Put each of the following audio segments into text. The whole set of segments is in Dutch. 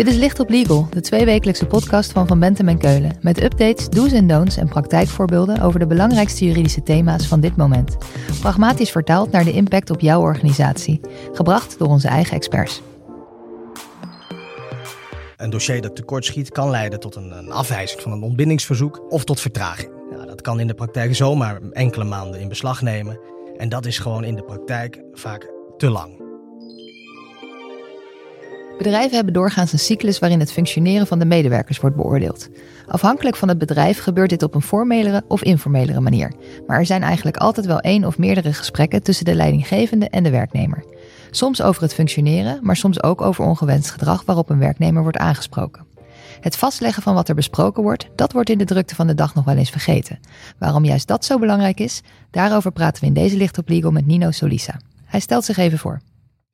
Dit is Licht op Legal, de tweewekelijkse podcast van Van Bentem en Keulen. Met updates, do's en don'ts en praktijkvoorbeelden over de belangrijkste juridische thema's van dit moment. Pragmatisch vertaald naar de impact op jouw organisatie. Gebracht door onze eigen experts. Een dossier dat tekortschiet kan leiden tot een, afwijzing van een ontbindingsverzoek of tot vertraging. Dat kan in de praktijk zomaar enkele maanden in beslag nemen. En dat is gewoon in de praktijk vaak te lang. Bedrijven hebben doorgaans een cyclus waarin het functioneren van de medewerkers wordt beoordeeld. Afhankelijk van het bedrijf gebeurt dit op een formelere of informelere manier. Maar er zijn eigenlijk altijd wel één of meerdere gesprekken tussen de leidinggevende en de werknemer. Soms over het functioneren, maar soms ook over ongewenst gedrag waarop een werknemer wordt aangesproken. Het vastleggen van wat er besproken wordt, dat wordt in de drukte van de dag nog wel eens vergeten. Waarom juist dat zo belangrijk is, daarover praten we in deze Licht op Legal met Nino Solisa. Hij stelt zich even voor.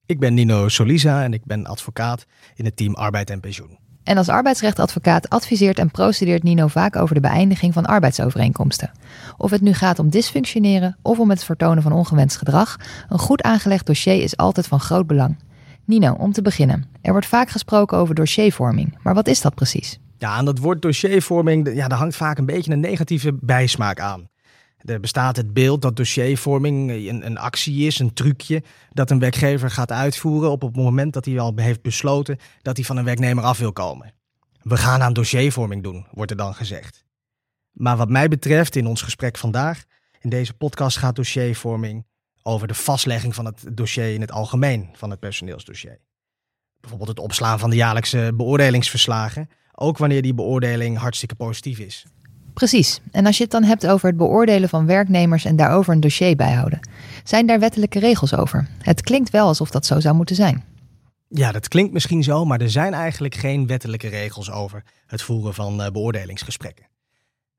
Ik ben Nino Solisa en ik ben advocaat in het team Arbeid en Pensioen. En als arbeidsrechtadvocaat adviseert en procedeert Nino vaak over de beëindiging van arbeidsovereenkomsten. Of het nu gaat om dysfunctioneren of om het vertonen van ongewenst gedrag, een goed aangelegd dossier is altijd van groot belang. Nino, om te beginnen. Er wordt vaak gesproken over dossiervorming, maar wat is dat precies? Ja, aan dat woord dossiervorming, ja, daar hangt vaak een beetje een negatieve bijsmaak aan. Er bestaat het beeld dat dossiervorming een, een, actie is, een trucje dat een werkgever gaat uitvoeren op het moment dat hij al heeft besloten dat hij van een werknemer af wil komen. We gaan aan dossiervorming doen, wordt er dan gezegd. Maar wat mij betreft in ons gesprek vandaag, in deze podcast gaat dossiervorming over de vastlegging van het dossier in het algemeen van het personeelsdossier. Bijvoorbeeld het opslaan van de jaarlijkse beoordelingsverslagen, ook wanneer die beoordeling hartstikke positief is. Precies. En als je het dan hebt over het beoordelen van werknemers en daarover een dossier bijhouden, zijn daar wettelijke regels over? Het klinkt wel alsof dat zo zou moeten zijn. Ja, dat klinkt misschien zo, maar er zijn eigenlijk geen wettelijke regels over het voeren van eh, beoordelingsgesprekken.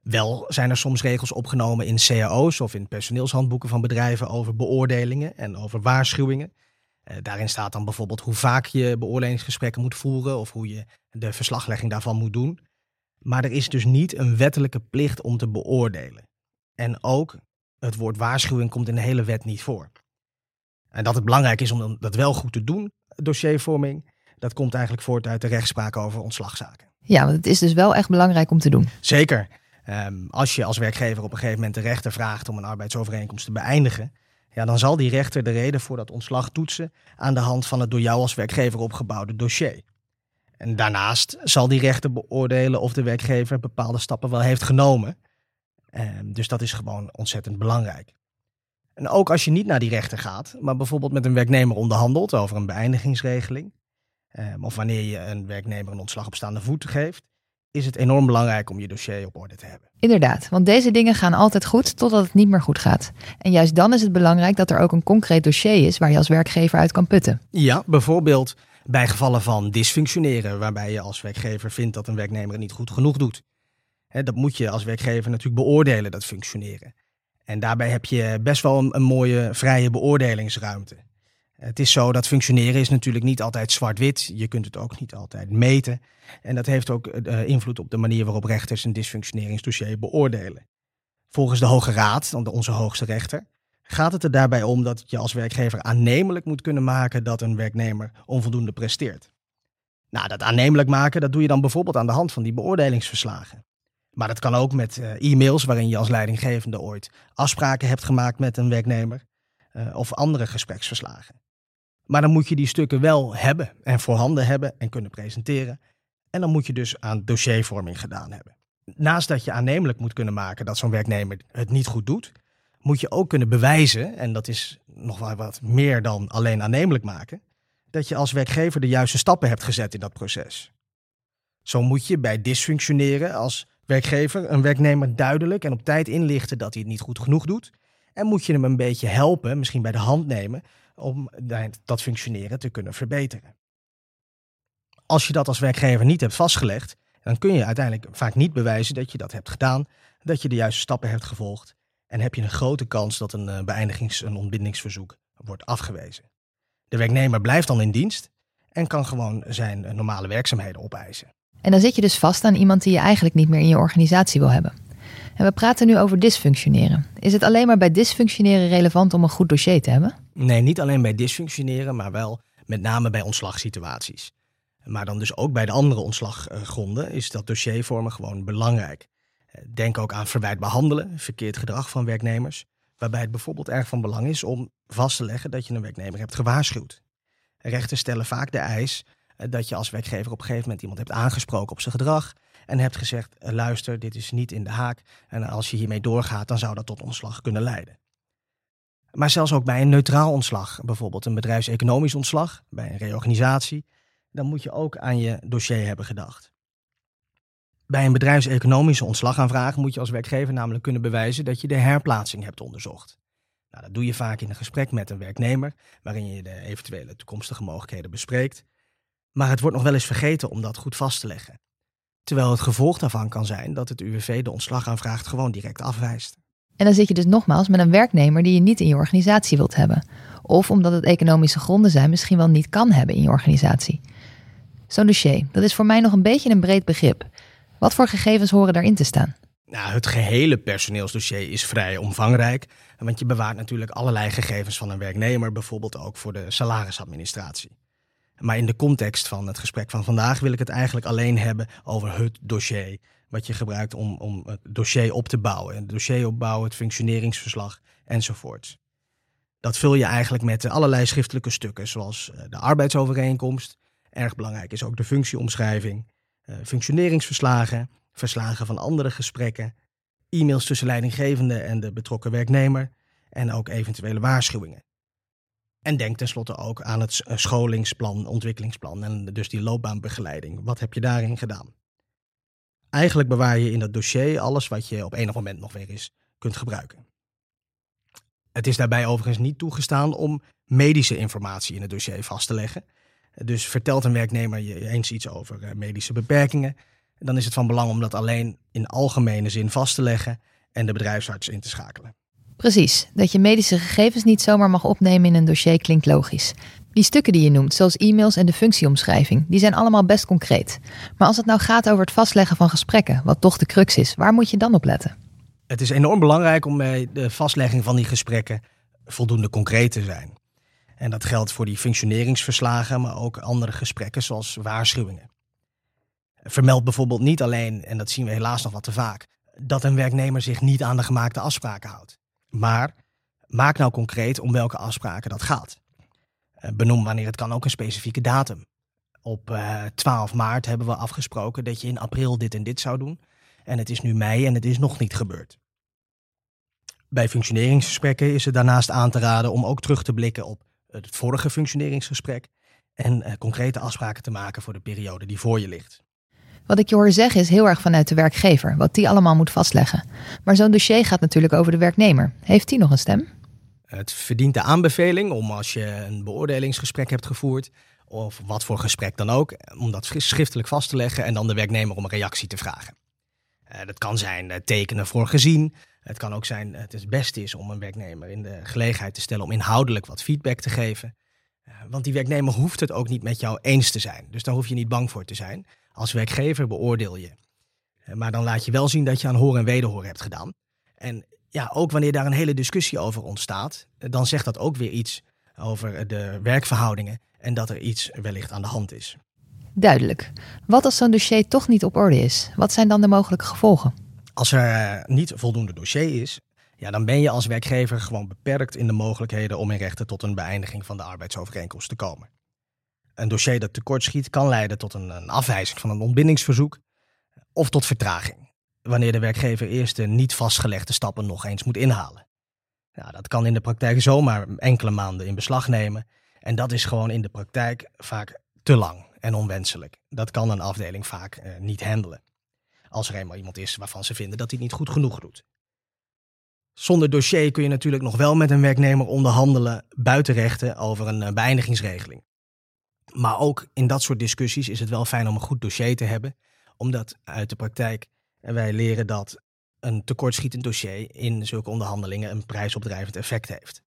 Wel zijn er soms regels opgenomen in cao's of in personeelshandboeken van bedrijven over beoordelingen en over waarschuwingen. Eh, daarin staat dan bijvoorbeeld hoe vaak je beoordelingsgesprekken moet voeren of hoe je de verslaglegging daarvan moet doen. Maar er is dus niet een wettelijke plicht om te beoordelen. En ook het woord waarschuwing komt in de hele wet niet voor. En dat het belangrijk is om dat wel goed te doen, dossiervorming, dat komt eigenlijk voort uit de rechtspraak over ontslagzaken. Ja, want het is dus wel echt belangrijk om te doen. Zeker. Um, als je als werkgever op een gegeven moment de rechter vraagt om een arbeidsovereenkomst te beëindigen, ja, dan zal die rechter de reden voor dat ontslag toetsen aan de hand van het door jou als werkgever opgebouwde dossier. En daarnaast zal die rechter beoordelen of de werkgever bepaalde stappen wel heeft genomen. Um, dus dat is gewoon ontzettend belangrijk. En ook als je niet naar die rechter gaat, maar bijvoorbeeld met een werknemer onderhandelt over een beëindigingsregeling, um, of wanneer je een werknemer een ontslag op staande voet geeft, is het enorm belangrijk om je dossier op orde te hebben. Inderdaad, want deze dingen gaan altijd goed totdat het niet meer goed gaat. En juist dan is het belangrijk dat er ook een concreet dossier is waar je als werkgever uit kan putten. Ja, bijvoorbeeld bij gevallen van dysfunctioneren, waarbij je als werkgever vindt dat een werknemer het niet goed genoeg doet. dat moet je als werkgever natuurlijk beoordelen, dat functioneren. En daarbij heb je best wel een, mooie vrije beoordelingsruimte. Het is zo dat functioneren is natuurlijk niet altijd zwart-wit. Je kunt het ook niet altijd meten. En dat heeft ook uh, invloed op de manier waarop rechters een dysfunctioneringsdossier beoordelen. Volgens de Hoge Raad, onze hoogste rechter, gaat het er daarbij om dat je als werkgever aannemelijk moet kunnen maken dat een werknemer onvoldoende presteert. Nou, dat aannemelijk maken, dat doe je dan bijvoorbeeld aan de hand van die beoordelingsverslagen. Maar dat kan ook met uh, e-mails waarin je als leidinggevende ooit afspraken hebt gemaakt met een werknemer uh, of andere gespreksverslagen. Maar dan moet je die stukken wel hebben en voorhanden hebben en kunnen presenteren. En dan moet je dus aan dossiervorming gedaan hebben. Naast dat je aannemelijk moet kunnen maken dat zo'n werknemer het niet goed doet, moet je ook kunnen bewijzen, en dat is nog wel wat meer dan alleen aannemelijk maken, dat je als werkgever de juiste stappen hebt gezet in dat proces. Zo moet je bij dysfunctioneren als werkgever een werknemer duidelijk en op tijd inlichten dat hij het niet goed genoeg doet. En moet je hem een beetje helpen, misschien bij de hand nemen, om dat functioneren te kunnen verbeteren. Als je dat als werkgever niet hebt vastgelegd, dan kun je uiteindelijk vaak niet bewijzen dat je dat hebt gedaan, dat je de juiste stappen hebt gevolgd en heb je een grote kans dat een eh, beëindigings- en ontbindingsverzoek wordt afgewezen. De werknemer blijft dan in dienst en kan gewoon zijn eh, normale werkzaamheden opeisen. En dan zit je dus vast aan iemand die je eigenlijk niet meer in je organisatie wil hebben. En we praten nu over dysfunctioneren. Is het alleen maar bij dysfunctioneren relevant om een goed dossier te hebben? Nee, niet alleen bij dysfunctioneren, maar wel met name bij ontslagsituaties. Maar dan dus ook bij de andere ontslaggronden is dat dossiervormen gewoon belangrijk. Denk ook aan verwijtbaar handelen, verkeerd gedrag van werknemers. Waarbij het bijvoorbeeld erg van belang is om vast te leggen dat je een werknemer hebt gewaarschuwd. Rechten stellen vaak de eis eh, dat je als werkgever op een gegeven moment iemand hebt aangesproken op zijn gedrag. En hebt gezegd: eh, luister, dit is niet in de haak. En als je hiermee doorgaat, dan zou dat tot ontslag kunnen leiden. Maar zelfs ook bij een neutraal ontslag, bijvoorbeeld een bedrijfseconomisch ontslag, bij een reorganisatie, dan moet je ook aan je dossier hebben gedacht. Bij een bedrijfseconomische ontslagaanvraag moet je als werkgever namelijk kunnen bewijzen dat je de herplaatsing hebt onderzocht. Nou, dat doe je vaak in een gesprek met een werknemer, waarin je de eventuele toekomstige mogelijkheden bespreekt. Maar het wordt nog wel eens vergeten om dat goed vast te leggen. Terwijl het gevolg daarvan kan zijn dat het UWV de ontslagaanvraag gewoon direct afwijst. En dan zit je dus nogmaals met een werknemer die je niet in je organisatie wilt hebben. Of omdat het economische gronden zijn, misschien wel niet kan hebben in je organisatie. Zo'n dossier, dat is voor mij nog een beetje een breed begrip. Wat voor gegevens horen daarin te staan? Nou, het gehele personeelsdossier is vrij omvangrijk. Want je bewaart natuurlijk allerlei gegevens van een werknemer, bijvoorbeeld ook voor de salarisadministratie. Maar in de context van het gesprek van vandaag wil ik het eigenlijk alleen hebben over het dossier. Wat je gebruikt om, om het dossier op te bouwen. Het dossier opbouwen, het functioneringsverslag enzovoort. Dat vul je eigenlijk met allerlei schriftelijke stukken, zoals eh, de arbeidsovereenkomst. Erg belangrijk is ook de functieomschrijving, functioneringsverslagen, verslagen van andere gesprekken, e-mails tussen leidinggevende en de betrokken werknemer en ook eventuele waarschuwingen. En denk tenslotte ook aan het eh, scholingsplan, ontwikkelingsplan en dus die loopbaanbegeleiding. Wat heb je daarin gedaan? Eigenlijk bewaar je in dat dossier alles wat je op enig moment nog weer eens kunt gebruiken. Het is daarbij overigens niet toegestaan om medische informatie in het dossier vast te leggen. Dus vertelt een werknemer je eens iets over eh, medische beperkingen, dan is het van belang om dat alleen in algemene zin vast te leggen en de bedrijfsarts in te schakelen. Precies, dat je medische gegevens niet zomaar mag opnemen in een dossier klinkt logisch. Die stukken die je noemt, zoals e-mails en de functieomschrijving, die zijn allemaal best concreet. Maar als het nou gaat over het vastleggen van gesprekken, wat toch de crux is, waar moet je dan op letten? Het is enorm belangrijk om bij de vastlegging van die gesprekken voldoende concreet te zijn. En dat geldt voor die functioneringsverslagen, maar ook andere gesprekken zoals waarschuwingen. Vermeld bijvoorbeeld niet alleen, en dat zien we helaas nog wat te vaak, dat een werknemer zich niet aan de gemaakte afspraken houdt. Maar maak nou concreet om welke afspraken dat gaat. Eh, benoem wanneer het kan ook een specifieke datum. Op uh, eh, 12 maart hebben we afgesproken dat je in april dit en dit zou doen. En het is nu mei en het is nog niet gebeurd. Bij functioneringsgesprekken is het daarnaast aan te raden om ook terug te blikken op het vorige functioneringsgesprek en uh, concrete afspraken te maken voor de periode die voor je ligt. Wat ik je hoor zeggen is heel erg vanuit de werkgever, wat die allemaal moet vastleggen. Maar zo'n dossier gaat natuurlijk over de werknemer. Heeft die nog een stem? Het verdient de aanbeveling om als je een beoordelingsgesprek hebt gevoerd, of wat voor gesprek dan ook, om dat schriftelijk vast te leggen en dan de werknemer om een reactie te vragen. Uh, dat kan zijn tekenen voor gezien. Het kan ook zijn dat het beste is om een werknemer in de gelegenheid te stellen om inhoudelijk wat feedback te geven. Uh, want die werknemer hoeft het ook niet met jou eens te zijn. Dus daar hoef je niet bang voor te zijn. Als werkgever beoordeel je. Maar dan laat je wel zien dat je aan hoor en wederhoor hebt gedaan. En ja, ook wanneer daar een hele discussie over ontstaat, dan zegt dat ook weer iets over de werkverhoudingen en dat er iets wellicht aan de hand is. Duidelijk. Wat als zo'n dossier toch niet op orde is? Wat zijn dan de mogelijke gevolgen? Als er eh, niet voldoende dossier is, ja, dan ben je als werkgever gewoon beperkt in de mogelijkheden om in rechten tot een beëindiging van de arbeidsovereenkomst te komen. Een dossier dat tekortschiet kan leiden tot een, een afwijzing van een ontbindingsverzoek of tot vertraging, wanneer de werkgever eerst de niet vastgelegde stappen nog eens moet inhalen. Ja, dat kan in de praktijk zomaar enkele maanden in beslag nemen en dat is gewoon in de praktijk vaak te lang en onwenselijk. Dat kan een afdeling vaak eh, niet handelen. Als er eenmaal iemand is waarvan ze vinden dat hij niet goed genoeg doet. Zonder dossier kun je natuurlijk nog wel met een werknemer onderhandelen buiten rechten over een eh, beëindigingsregeling. Maar ook in dat soort discussies is het wel fijn om een goed dossier te hebben, omdat uit de praktijk wij leren dat een tekortschietend dossier in zulke onderhandelingen een prijsopdrijvend effect heeft.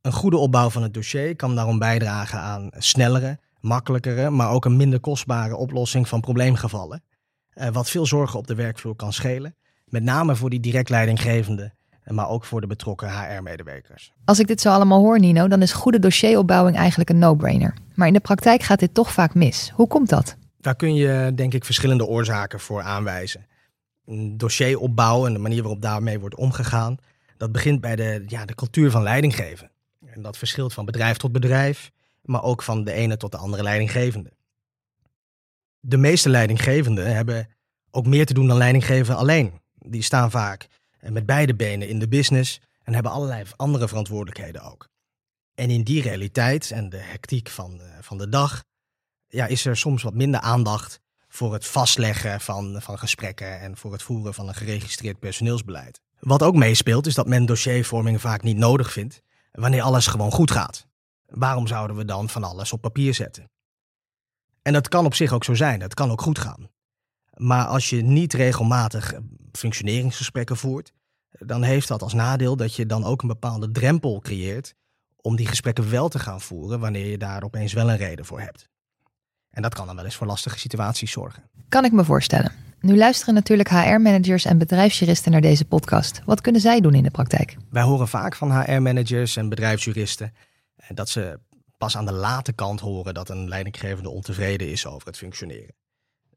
Een goede opbouw van het dossier kan daarom bijdragen aan snellere, makkelijkere, maar ook een minder kostbare oplossing van probleemgevallen, eh, wat veel zorgen op de werkvloer kan schelen, met name voor die direct leidinggevende maar ook voor de betrokken HR-medewerkers. Als ik dit zo allemaal hoor, Nino, dan is goede dossieropbouwing eigenlijk een no-brainer. Maar in de praktijk gaat dit toch vaak mis. Hoe komt dat? Daar kun je denk ik verschillende oorzaken voor aanwijzen. Een dossieropbouw en de manier waarop daarmee wordt omgegaan, dat begint bij de, ja, de cultuur van leidinggeven. En dat verschilt van bedrijf tot bedrijf, maar ook van de ene tot de andere leidinggevende. De meeste leidinggevenden hebben ook meer te doen dan leidinggeven alleen. Die staan vaak met beide benen in de business en hebben allerlei andere verantwoordelijkheden ook. En in die realiteit en de hectiek van, van de dag, ja, is er soms wat minder aandacht voor het vastleggen van, van gesprekken en voor het voeren van een geregistreerd personeelsbeleid. Wat ook meespeelt is dat men dossiervorming vaak niet nodig vindt wanneer alles gewoon goed gaat. Waarom zouden we dan van alles op papier zetten? En dat kan op zich ook zo zijn, dat kan ook goed gaan. Maar als je niet regelmatig functioneringsgesprekken voert, dan heeft dat als nadeel dat je dan ook een bepaalde drempel creëert om die gesprekken wel te gaan voeren wanneer je daar opeens wel een reden voor hebt. En dat kan dan wel eens voor lastige situaties zorgen. Kan ik me voorstellen. Nu luisteren natuurlijk HR-managers en bedrijfsjuristen naar deze podcast. Wat kunnen zij doen in de praktijk? Wij horen vaak van HR-managers en bedrijfsjuristen eh, dat ze pas aan de late kant horen dat een leidinggevende ontevreden is over het functioneren.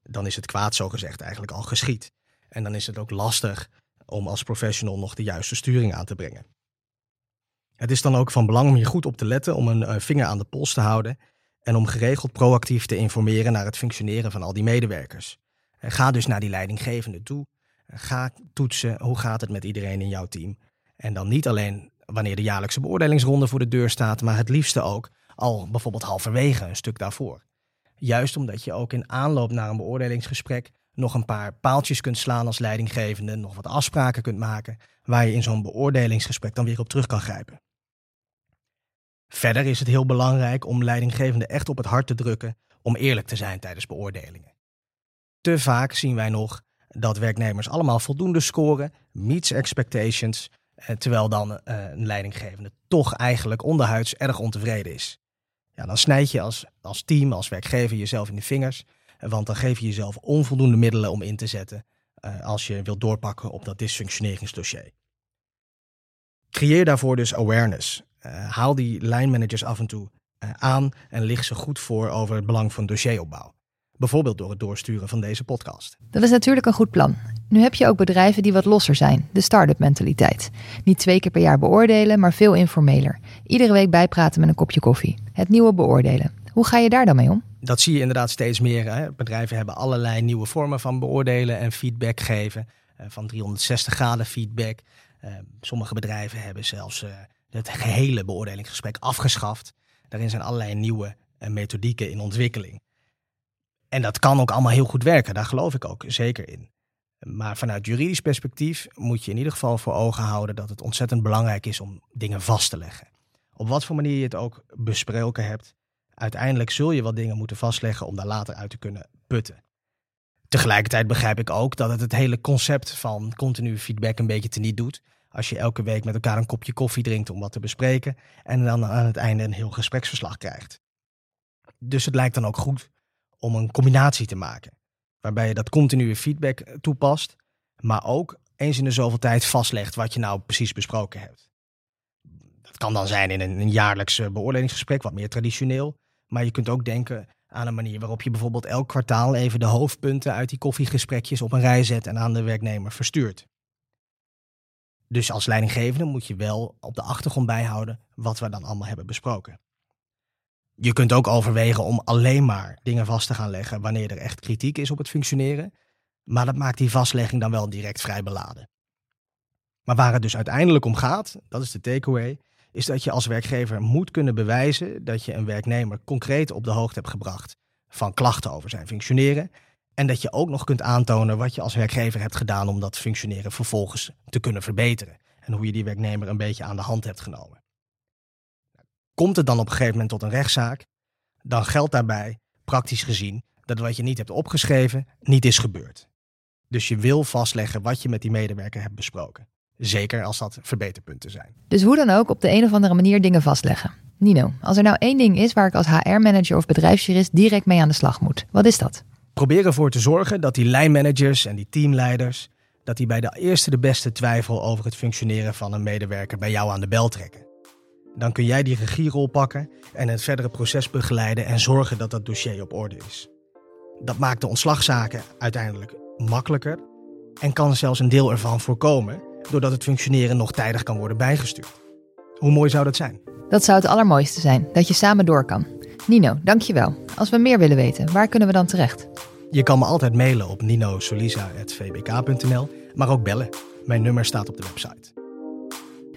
Dan is het kwaad zogezegd eigenlijk al geschied. En dan is het ook lastig om als professional nog de juiste sturing aan te brengen. Het is dan ook van belang om hier goed op te letten, om een eh, vinger aan de pols te houden en om geregeld proactief te informeren naar het functioneren van al die medewerkers. Ga dus naar die leidinggevende toe. Ga toetsen hoe gaat het met iedereen in jouw team. En dan niet alleen wanneer de jaarlijkse beoordelingsronde voor de deur staat, maar het liefste ook al bijvoorbeeld halverwege een stuk daarvoor. Juist omdat je ook in aanloop naar een beoordelingsgesprek nog een paar paaltjes kunt slaan als leidinggevende, nog wat afspraken kunt maken, waar je in zo'n beoordelingsgesprek dan weer op terug kan grijpen. Verder is het heel belangrijk om leidinggevenden echt op het hart te drukken om eerlijk te zijn tijdens beoordelingen. Te vaak zien wij nog dat werknemers allemaal voldoende scoren, meets expectations, eh, terwijl dan eh, een leidinggevende toch eigenlijk onderhuids erg ontevreden is. Ja, dan snijd je als, als team, als werkgever jezelf in de vingers, want dan geef je jezelf onvoldoende middelen om in te zetten eh, als je wilt doorpakken op dat dysfunctioneringsdossier. Creëer daarvoor dus awareness. haal die lijnmanagers af en toe aan en lig ze goed voor over het belang van dossieropbouw. Bijvoorbeeld door het doorsturen van deze podcast. Dat is natuurlijk een goed plan. Nu heb je ook bedrijven die wat losser zijn, de start-up mentaliteit. Niet twee keer per jaar beoordelen, maar veel informeler. Iedere week bijpraten met een kopje koffie. Het nieuwe beoordelen. Hoe ga je daar dan mee om? Dat zie je inderdaad steeds meer. Hè? Bedrijven hebben allerlei nieuwe vormen van beoordelen en feedback geven. Eh, van 360 graden feedback. Eh, sommige bedrijven hebben zelfs eh, het gehele beoordelingsgesprek afgeschaft. Daarin zijn allerlei nieuwe methodieken in ontwikkeling. En dat kan ook allemaal heel goed werken, daar geloof ik ook zeker in. Maar vanuit juridisch perspectief moet je in ieder geval voor ogen houden dat het ontzettend belangrijk is om dingen vast te leggen. Op wat voor manier je het ook besproken hebt, uiteindelijk zul je wat dingen moeten vastleggen om daar later uit te kunnen putten. Tegelijkertijd begrijp ik ook dat het het hele concept van continu feedback een beetje teniet doet. Als je elke week met elkaar een kopje koffie drinkt om wat te bespreken en dan aan het einde een heel gespreksverslag krijgt. Dus het lijkt dan ook goed om een combinatie te maken. Waarbij je dat continue feedback eh, toepast, maar ook eens in de zoveel tijd vastlegt wat je nou precies besproken hebt. Dat kan dan zijn in een, jaarlijks eh, beoordelingsgesprek, wat meer traditioneel. Maar je kunt ook denken aan een manier waarop je bijvoorbeeld elk kwartaal even de hoofdpunten uit die koffiegesprekjes op een rij zet en aan de werknemer verstuurt. Dus als leidinggevende moet je wel op de achtergrond bijhouden wat we dan allemaal hebben besproken. Je kunt ook overwegen om alleen maar dingen vast te gaan leggen wanneer er echt kritiek is op het functioneren. Maar dat maakt die vastlegging dan wel direct vrij beladen. Maar waar het dus uiteindelijk om gaat, dat is de takeaway, is dat je als werkgever moet kunnen bewijzen dat je een werknemer concreet op de hoogte hebt gebracht van klachten over zijn functioneren. En dat je ook nog kunt aantonen wat je als werkgever hebt gedaan om dat functioneren vervolgens te kunnen verbeteren. En hoe je die werknemer een beetje aan de hand hebt genomen. Komt het dan op een gegeven moment tot een rechtszaak, dan geldt daarbij, praktisch gezien, dat wat je niet hebt opgeschreven niet is gebeurd. Dus je wil vastleggen wat je met die medewerker hebt besproken. Zeker als dat verbeterpunten zijn. Dus hoe dan ook op de een of andere manier dingen vastleggen. Nino, als er nou één ding is waar ik als HR-manager of bedrijfsjurist direct mee aan de slag moet, wat is dat? Probeer ervoor te zorgen dat die lijnmanagers en die teamleiders dat die bij de eerste de beste twijfel over het functioneren van een medewerker bij jou aan de bel trekken. Dan kun jij die regierol pakken en het verdere proces begeleiden en zorgen dat dat dossier op orde is. Dat maakt de ontslagzaken uiteindelijk makkelijker en kan zelfs een deel ervan voorkomen doordat het functioneren nog tijdig kan worden bijgestuurd. Hoe mooi zou dat zijn? Dat zou het allermooiste zijn, dat je samen door kan. Nino, dankjewel. Als we meer willen weten, waar kunnen we dan terecht? Je kan me altijd mailen op ninosolisa.vbk.nl, maar ook bellen. Mijn nummer staat op de website.